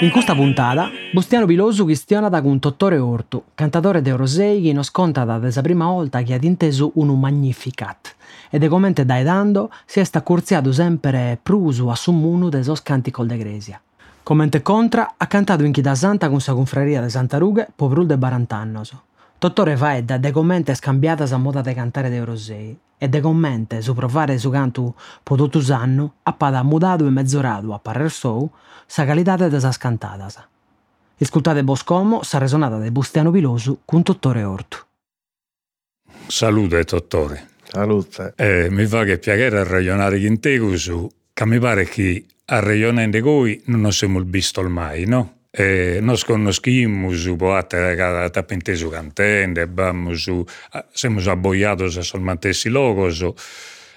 In questa puntata, Bustiano Pilosu questiona da un Tottore Ortu, cantatore de Rosei che nos conta da sa prima volta che ha inteso un magnificat e de commente dai dando si è curziato sempre prusu a summunu de sos canticol de Gresia. Commente contra ha cantato in Chita Santa con sa confraria de Santa Rughe povrul de Barantannoso. Tottore faedda de commente scambiata sa moda de cantare de Rosei e de commente su provare su cantu potutusanno appada mudato e mezzorato a parer sou sa qualitate de sas cantadas. Ascoltate Boscomo, sa resonata de Bustiano Pilosu con Tottore Ortu. Salute, Tottore. Salute. Eh, mi fa che piacere ragionare con te su, che mi pare che a ragionare con voi non siamo visto mai, no? Eh, nos conoscimos, poate che tappentesu cantende, abbiamos, siamo abboiados a solmantessi logos,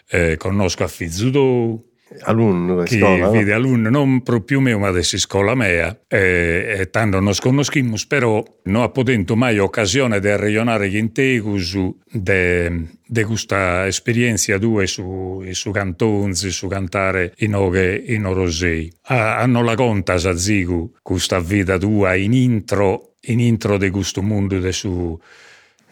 eh, conosco a Fizzudou, alunno che scuola, no? vide alunno non proprio mio ma di scuola mia e, e tanto non conoscimmo però non ha potuto mai occasione di ragionare in te su di questa esperienza tua su, su canzoni, su cantare in oghe in orosei hanno la conta sa zigu questa vita tua in intro in intro di questo mondo di su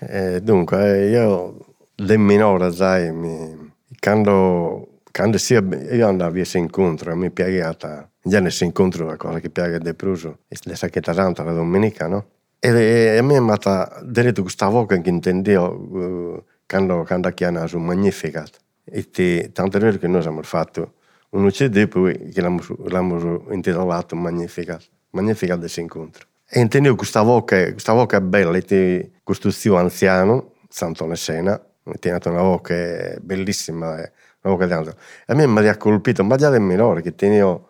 Eh, dunque, eh, io del minore, sai, mi, quando, quando sia, io andavo a incontro, mi piaceva, già nel incontro la cosa che piace di più, è la sacchetta santa, la domenica, no? E, a me mi ha detto questa voce che intendevo eh, quando, quando chiama su Magnificat. E tanto è vero che noi abbiamo fatto un CD poi che l'abbiamo, intitolato Magnificat, Magnificat del incontro. E intendevo questa voce, questa voce bella, e questo zio anziano, Santo Nessena, mi ha tenuto una voce bellissima, eh, a me mi ha colpito, ma già del minore, che tenevo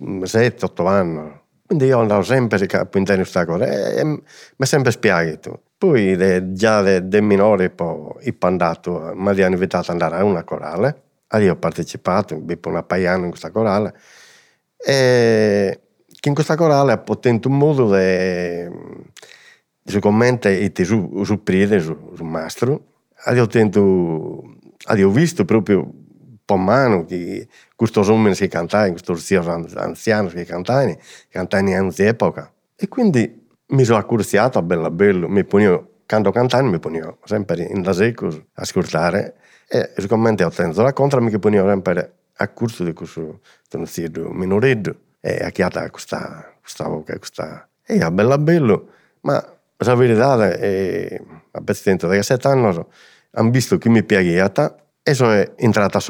7-8 anni. Quindi io andavo sempre a puntare questa cosa e, e mi è sempre spiaciuto. Poi de, già del minore poi andato, mi hanno invitato ad andare a una corale, e io ho partecipato, dopo una anni in questa corale, e che in questa corale ho avuto un modo di su commenta e ti su, su su, mastro, ho tentato, e ho visto proprio po' mano che questi uomini che cantavano, questi anziani che cantavano, cantavano in epoca. E quindi mi sono accurziato a bello bello, mi ponevo, quando cantavo mi ponevo sempre in da secco a ascoltare e sicuramente ho tenuto la contra mi ponevo sempre a corso di questo zio minoretto e a chiata questa, questa voce, questa... E a bello bello, ma la verità è, a dentro da sette anni, hanno visto che mi piaceva e sono entrata a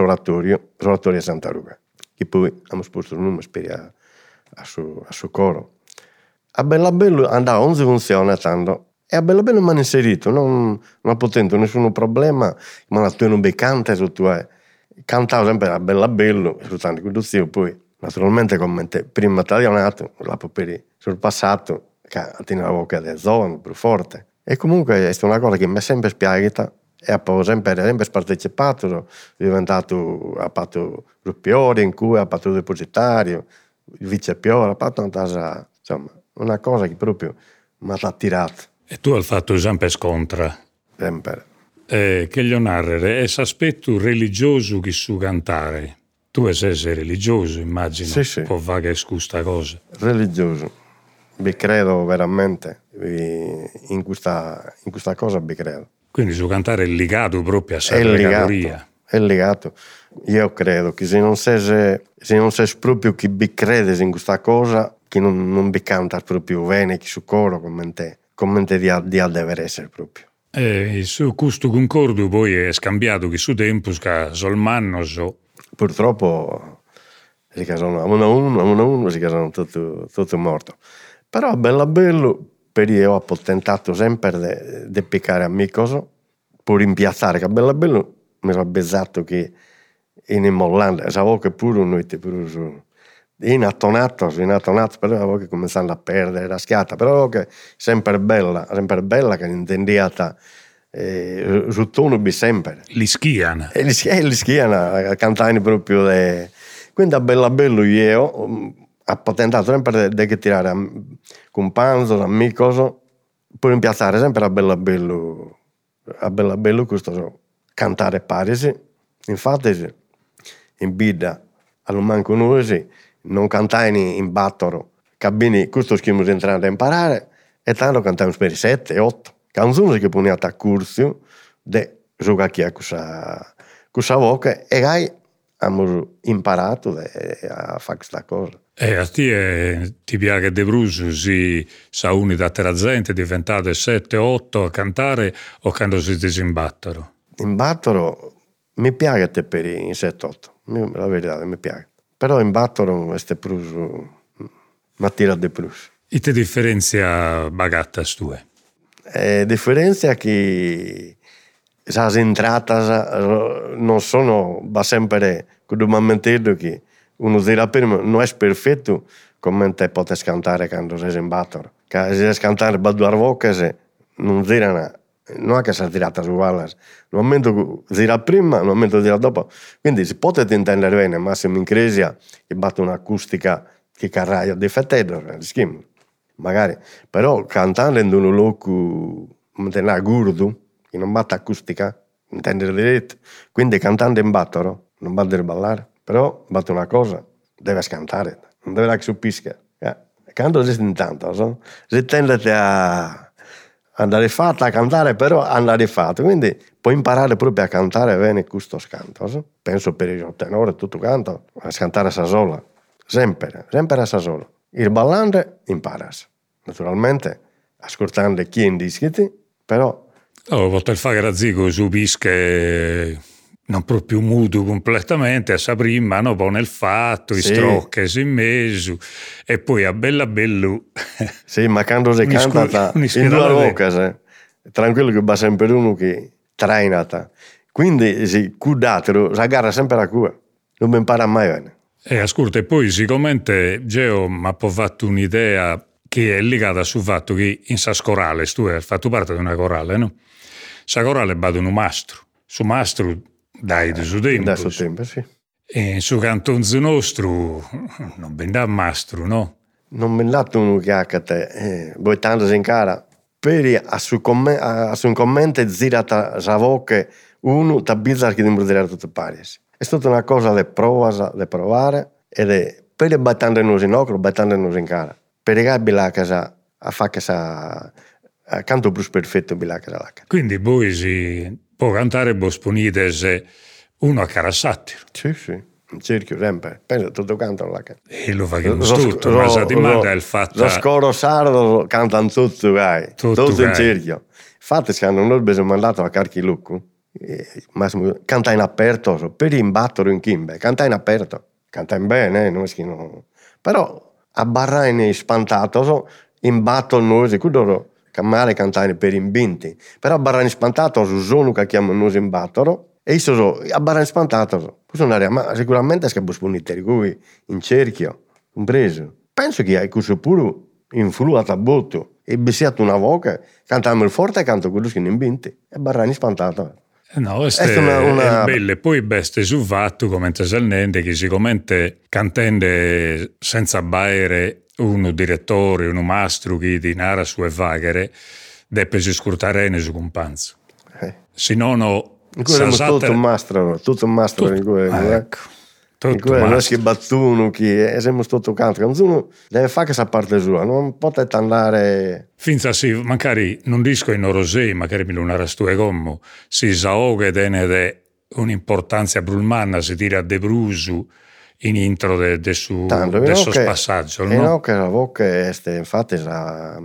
Santa Ruga, che poi abbiamo sposto il nome per a, a, suo, a suo coro. A Bella Bello andava 11 funzioni tanto e a Bella Bello mi hanno inserito, non, non potuto nessun problema, ma la tua non beccante, su tua, cantavo sempre a Bella Bello, soltanto zio, poi naturalmente come prima italianato, la per sul passato, che tiene la voce del zona più forte. E comunque è una cosa che mi è sempre spiagata e ho sempre, sempre partecipato, sono diventato ha fatto gruppiore in cui ha fatto depositario, vice piore, ha fatto una cosa, insomma, una cosa che proprio mi ha attirato. e tu hai fatto sempre scontra Sempre. eh, che gli narrare è aspetto religioso che su cantare tu sei religioso immagino Sì, sì. può fare che scusta cosa Religioso. Vi credo veramente, in questa, in questa cosa vi credo. Quindi su cantare è legato proprio a È questa legato, categoria è legato. Io credo che se non sei, se non sei proprio chi crede in questa cosa, che non, non vi canta proprio bene, chi su coro come te, come te di, di deve essere proprio. e su questo concordo poi è scambiato che su tempo che solmanno so Purtroppo si casano a uno a uno, a uno a uno, si casano tutti, tutti morti. Però bello bello, per io ho tentato sempre di piccare amico, per rimpiazzare, che bello bello, mi sono besato che in Mollanda, sapevo che pure noi ti pure in attonato, in attonato, però avevo che cominciando a perdere la schiata, però che sempre bella, sempre bella che intendiata eh, su tono bi sempre. Li schiana. E li, eh, li schiana, cantare proprio le... Quindi a bella bello io mm, ha patentato sempre di che tirare con panzo, amico, per impiazzare sempre a bella bello, a bella bello questo cantare parisi. Infatti in bida allo manco noi non cantai in battoro, cabini questo schimo entrando a imparare e tanto cantiamo per 7, 8 canzoni che poniate a corso de giocare a questa, questa voce e hai abbiamo imparato a fare questa cosa. E a te ti piace De Bruso, si sa uni da terra gente, diventate 7, 8 a cantare o quando si disimbattono? In battoro mi piace per in 7, 8, la verità mi piace. Però in battoro questo Bruso mi tira di più. E che differenzia bagatta tue? Eh, differenza che le entrate non sono va sempre come momento che uno dirà prima non è perfetto come te puoi cantare quando sei in battoro. Che se cantare per due voci non diranno non è che sono tirate uguali, nel momento che dirà prima, nel momento che dirà dopo. Quindi si può intendere bene, massimo in cresia, che batte un'acustica che carraia di fettedo, schimo magari, però cantando in un luogo non gurdo, che non batte acustica, intendere diretto, quindi cantando in battoro, non va a ballare, però batte una cosa, deve cantare, non deve che suppisca. Yeah. Quando si intanto, so? si tende a andare fatta a cantare, però andare fatto, quindi puoi imparare proprio a cantare bene questo canto. So? Penso per il tenore tutto canto, a cantare sola, sempre, sempre a sola. Il ballante imparas naturalmente ascoltando chi è in dischi, però... Oh, poter fare razzigo su bische non proprio muto completamente, a sa prima, no, poi nel fatto, sì. strocche in mezzo, e poi a bella bello... sì, ma quando si canta in due occasioni, tranquillo che va sempre uno che trainata. Quindi, sì, cudatelo, si agarra sempre la cua, non mi impara mai bene. E ascolta, poi sicuramente Geo mi ha fatto un'idea che è legata sul fatto che in sa corale, tu hai fatto parte di una corale, no? Sa corale va un mastro, su mastro dai di su tempo. Da su tempo, sì. E su cantonzo nostro non ben da mastro, no? Non ben dato uno che ha te, eh, voi tanto in cara, per a su, com- a su un commento zirata sa voce uno tabbizza che dire tutte pari. È stata una cosa di prova, di provare ed è per battando noi in occhio, battando noi in cara per la casa a fare questa canto più perfetto la casa. Quindi voi si può cantare voi sponite uno a cara satiro. Sì, sì. In cerchio sempre, penso tutto canto la casa. E lo facciamo tutto, ma sa di è il fatto... Lo scoro sardo cantano tutto, vai. Tutto, tutto in cerchio. Infatti, quando noi abbiamo mandato a Carchi Lucco, Massimo, canta in aperto, per imbattere in kimbe, canta in aperto, canta in bene, eh, non non... Però a barraine spantato, in battle noi, quello che male cantare per imbinti, però a barraine spantato sono che chiamano noi in battoro, e io sono a barraine spantato, sono ma sicuramente è che busponite qui in cerchio, compreso. Penso che questo pure influato a botto, e besiato una voce, cantiamo il forte e canto quello che in imbinti, e barraine spantato. No, questo è, una, una... è bello. E poi beste sul fatto, come salnente, che siccome cantende senza baire un direttore, un mastro che di nara su e vaghere, deve scurtare su companzo. Eh. Se non... Cui tutto un mastro, tutto un mastro tutto, in cui... Eh. Tutto non è che battuno che è sempre tutto canto canzone deve fare questa parte sua non potete andare finza sì magari non disco in orosei magari mi lunare e gommo. Si ed è un'importanza brulmanna si tira de brusu in intro de, de su Tanto, de suo passaggio no? no? che la voce è infatti sa,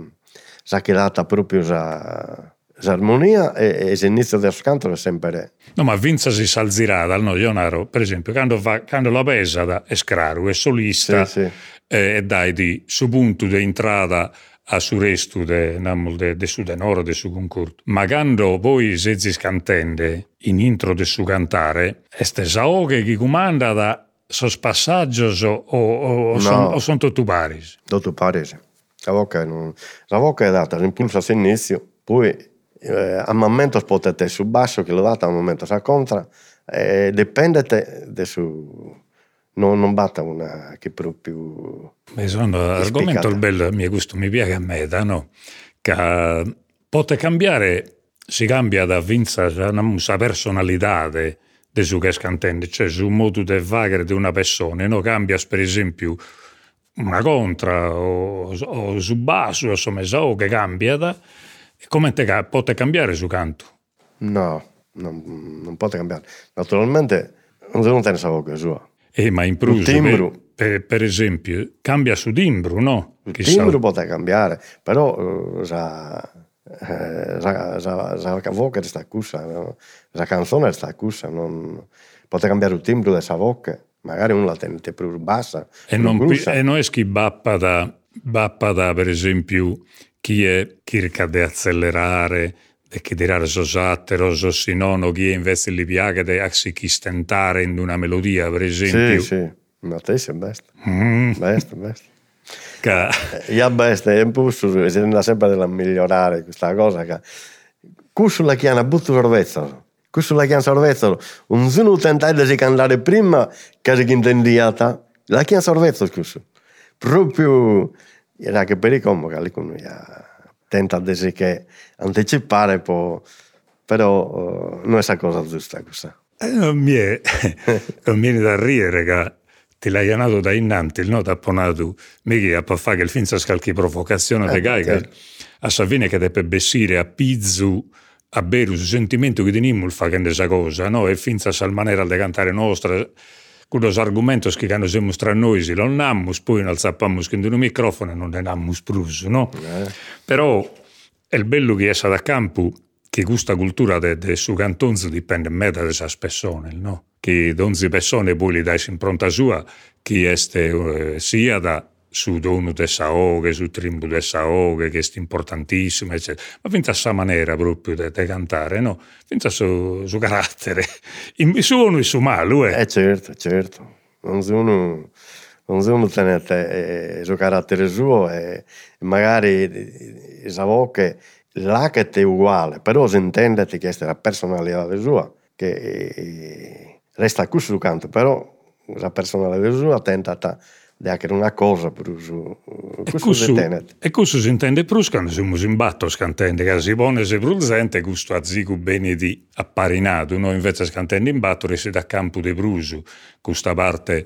sa proprio sa l'armonia e, e l'inizio del canto è sempre... No, ma Vinza si salzirà dal Ionaro, per esempio, quando, fa, quando la pesa da escraru, è solista sì, sì. Eh, e dai di su punto di entrata a su resto de, de, de su denoro de su concordo. Ma quando poi si scantende in intro de su cantare, este saoche che comanda da sos passaggios o, o, o, no. son, o paris? Tutto paris. La voce, non... la voce è data l'impulso all'inizio, poi eh, a momento potete su basso che lo date, a momento sa contra, eh, dipende da su... Non, non batta una che proprio... Beh, sono argomento bello, mi gusto, mi piace a me, da, no? Che pote cambiare, si cambia da vinza una personalità de, de su che scantende, cioè su modo di fare di una persona, no? Cambia per esempio una contra o, o su basso, insomma, so che cambia da come te pote cambiare su canto? No, non, non pote cambiare. Naturalmente non tiene sa voce sua. Eh, ma in pruso, timbro, per, per, esempio, cambia su timbro, no? Il timbro può cambiare, però uh, sa, eh, sa, sa, sa voce sta cussa, no? la canzone sta cussa, non può cambiare il timbro della voce, magari uno la tiene più bassa. E non, e non è che bappa da, bappa da, per esempio, chi è cerca di accelerare, di tirare sosattero, sossinono, chi invece li piace di si stentare in una melodia, per esempio. Sì, sì, ma te sei best. Mm. Best, best. Che... Io best, è un po' su, si sempre da migliorare questa cosa, che questo la chiama butto sorvezzolo. Questo la chiama sorvezzolo. Un sono tentato di cantare prima che si intendiata, la chiama sorvezzolo questo. Proprio era che per i ya tenta di che anticipare può però uh, non è la cosa giusta questa eh, non mi è non viene da ridere che ti l'hai nato da innanti il noto apponato mica a fare che il finza scalchi provocazione eh, gaiga okay. a Savine che deve bessire a pizzu a bere un sentimento che tenimmo il fa che questa cosa no? e finza sal maniera di cantare nostra quellos argumentos che hanno siamo tra noi si non nammus, poi non sappiamo che un microfono non ne nammus plus, no? Eh. Però è il bello che è da campo che questa cultura del de suo cantonzo dipende me da queste persone, no? Che donzi persone poi li dai in pronta sua, che este, eh, sia da su dono de saoghe, su trimbo de saoghe, che è importantissimo, eccetera. Ma finta a maniera proprio di cantare, no? Finta su, su carattere, in suono e su malo, eh. Eh certo, certo. Non sono, non sono tenete eh, su carattere suo e magari sa voce là che è uguale, però si intende che questa è la personalità sua, che eh, resta qui sul canto, però la personalità sua tenta a anche una cosa per uso questo e questo si intende più quando siamo in batto scantende che si pone se presente questo a zico bene di apparinato noi invece scantende in batto si da campo di bruso questa parte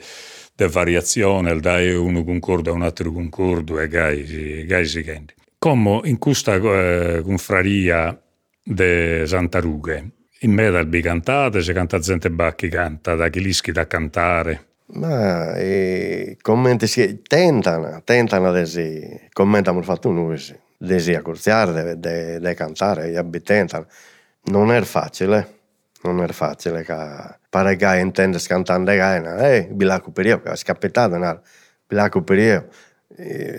di variazione il dai uno concordo a un altro concordo e gai, gai si kende come in questa eh, confraria di Santarughe in me dal bicantate si canta gente bacchi canta da chi lischi da cantare ma e commenti si tentano, tentano di commentano il fatto noi di si accorziare, di cantare, gli tentano. Non è facile, non è facile che pare che intende cantare gaina, eh, bilaco per io, è scappato, no? bilaco per io.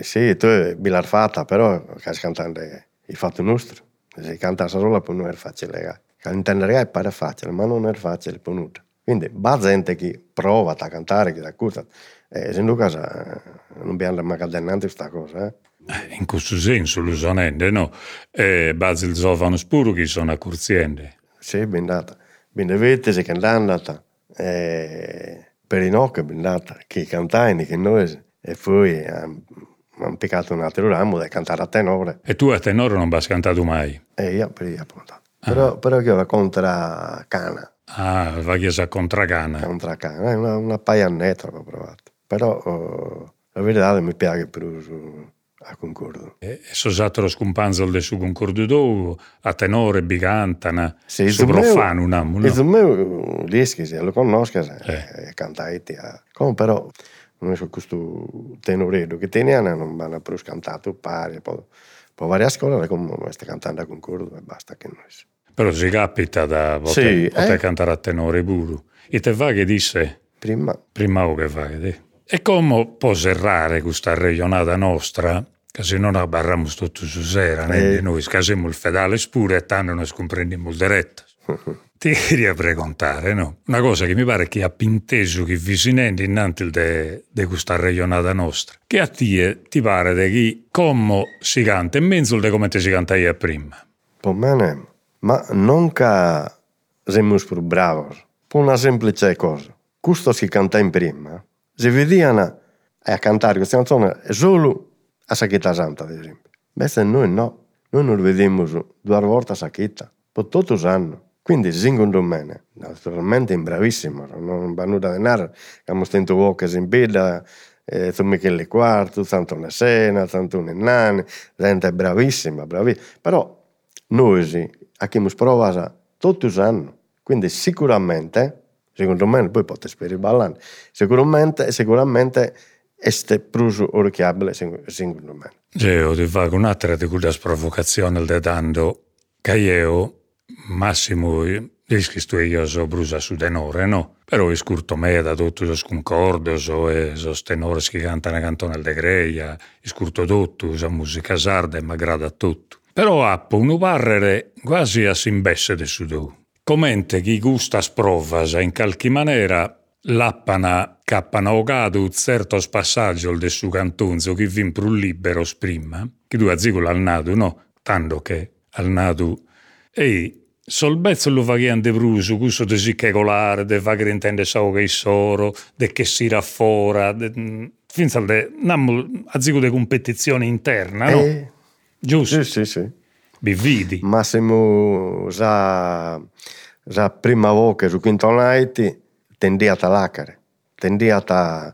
Sì, tu bilar fatta, però che cantare il fatto nostro. Se canta solo non è facile. Che intendere pare facile, ma non è facile per noi. Quindi va gente che prova a cantare, che ti accusa. E in caso non abbiamo mai cadennante questa cosa. Eh? eh? In questo senso, l'usonende, no? E Basil Zovano Spuru che sono accurziende. Sì, ben data. Ben vedete se che è andata. E per i nocchi ben data. Che cantai, che noi. E poi hanno piccato un altro ramo da cantare a tenore. E tu a tenore non hai cantato mai? E io per io appunto. Ah. Però, però che ora contra cana. Ah, va a Contracana. Contracana, è una, una paiannetta ho provato. Però oh, la verità mi piace più a concordo. E sono scumpanzo del suo concordo a tenore, bigantana, sì, su profano, un anno, no? Il mio dischi, se lo conosco, eh. cantaiti. Come però, non è su questo tenoredo che teniamo, non vanno più cantato pari, poi, poi varie scuole, come sta cantando a concordo e basta che noi. Però si capita da poter, sì, poter eh? cantare a tenore puro. E te va che disse? Prima. Prima o che fa che E come può serrare questa regionata nostra, che se non abbarriamo tutto su sera, eh. noi scasiamo il fedale spure e tanto non comprendiamo diretta. Ti queria preguntare, no? Una cosa che mi pare che ha pinteso che vicinenti innanzi di questa regionata nostra. Che a te ti pare di chi come si canta in mezzo di come si canta io prima? Me, ma non che siamo più bravi, per una semplice cosa. Questo che cantai prima, si vedevano a cantare questa canzone solo a Sacchetta Santa, ad esempio. Invece noi no, noi non vediamo due volte a Sacchetta, per tutti i anni. Quindi secondo me, naturalmente è bravissimo, non va nulla denaro, abbiamo stento poche in bella, eh, su Michele IV, tanto una Sena, tanto un Nani, gente bravissima, bravissima. Però noi abbiamo provato tutti i anni, quindi sicuramente, secondo me, poi potete sperare ballare, sicuramente, sicuramente este pruso orecchiabile, secondo me. Io ti faccio un'altra di quelle provocazioni del dando che io Massimo iscristo io so brusa su tenore, no? Però è scurto me da tutti i concordi, so, e so tenore che cantano cantone de greia, è scurto tutto, la musica sarda e m'aggrada tutto. Però appo uno parrere quasi a simbesse de sudù. Comente chi gusta sprovas in qualche maniera l'appana cappana ogado un certo passaggio del suo cantonzo che vin più libero prima, che tu azzicolo al nado, no? Tanto che al nado e Solbezzo lo faghian de brusu, questo de sicchecolare, de faghere intende sao che soro, de che si raffora, de, finza de, nammo, azzico de competizione interna, no? Eh, Giusto? Sì, sì, sì. Bividi. Massimo, già, già prima volta su quinto night, tendia a lacare, tendia a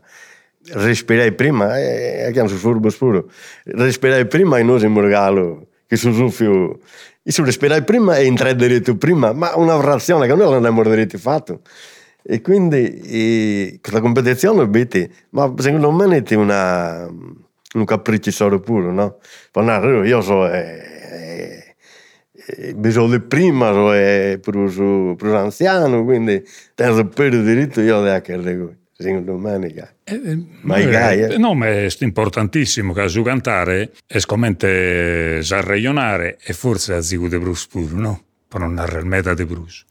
respirare prima, e eh, chiamo su furbo spuro, respirare prima e noi siamo regalo, che su suffio io sono respirare prima e entrare diretto prima, ma una frazione che noi non abbiamo diritto fatto. E quindi e, questa competizione, vedi, ma secondo me è una, un capriccio solo puro, no? Parlare, io so, eh, eh, di prima, so, è più, più anziano, quindi tengo per diritto io di anche Sing domenica. Eh, eh ma eh, eh? No, ma è importantissimo che su cantare è scomente sarreionare e forse a zigu de Bruce pure, no? Per non narrare il meta de Bruce.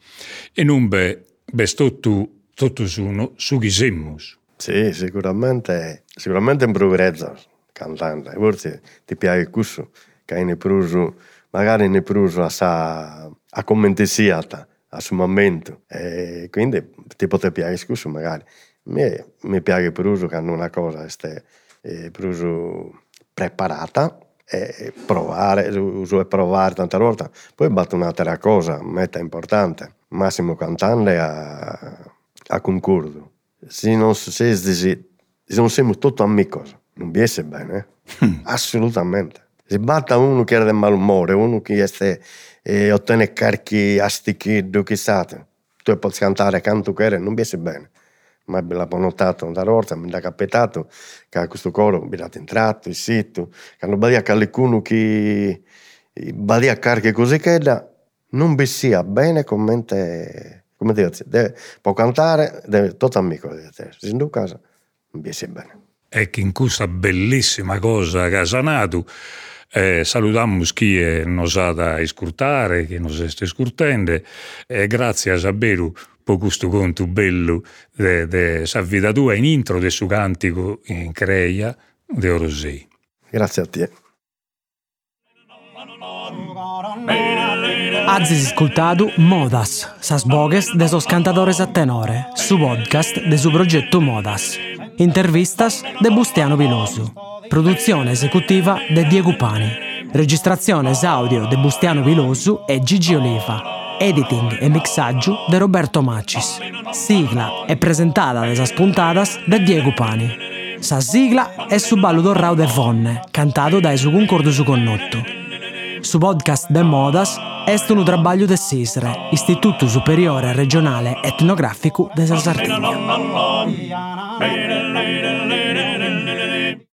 E non be, be tutto, tutto su, su chi siamo. Sì, sicuramente, sicuramente un progresso cantante. Forse ti piace questo, che hai ne pruso, magari ne pruso a sa, a commentesiata, a suo momento. E quindi ti potrebbe piacere questo magari. Mi, mi piace più che hanno una cosa este, eh, più preparata e provare, uso e provare tante volte. Poi batto un'altra cosa, meta importante, massimo cantante a, a concordo. Se non, se, se non siamo tutti amici, non viene bene, eh? assolutamente. Se batta uno che è di malumore, uno che è, eh, ottiene carichi a stichiddo, chissà, tu puoi cantare canto che non viene bene ma l'abbiamo notato una volta, mi è capitato che questo coro mi è entrato, il sito, che hanno badia qualcuno che badia cariche così che da, non vi sia bene come te, come dire, deve, può cantare, deve tutto amico te, se in casa non vi sia bene. E che in questa bellissima cosa che ha sanato, eh, salutiamo chi nos ha da iscurtare, che nos sta iscurtendo, e grazie a Saberu po' questo conto bello de, sa vita tua in intro del suo cantico in Creia de Orosei. Grazie a te. Azis ascoltado Modas, sas bogues de sos cantadores a tenore, su podcast de su progetto Modas. Intervistas de Bustiano Viloso. Produzione esecutiva de Diego Pani. Registrazione audio de Bustiano Viloso e Gigi Oliva editing e mixaggio de Roberto Macis. Sigla è presentata da spuntadas da Diego Pani. Sa sigla è su ballo do Rau de Vonne, cantato da su concordo su connotto. Su podcast de Modas è un trabalho de SISRE, Istituto Superiore Regionale Etnografico de Sardegna.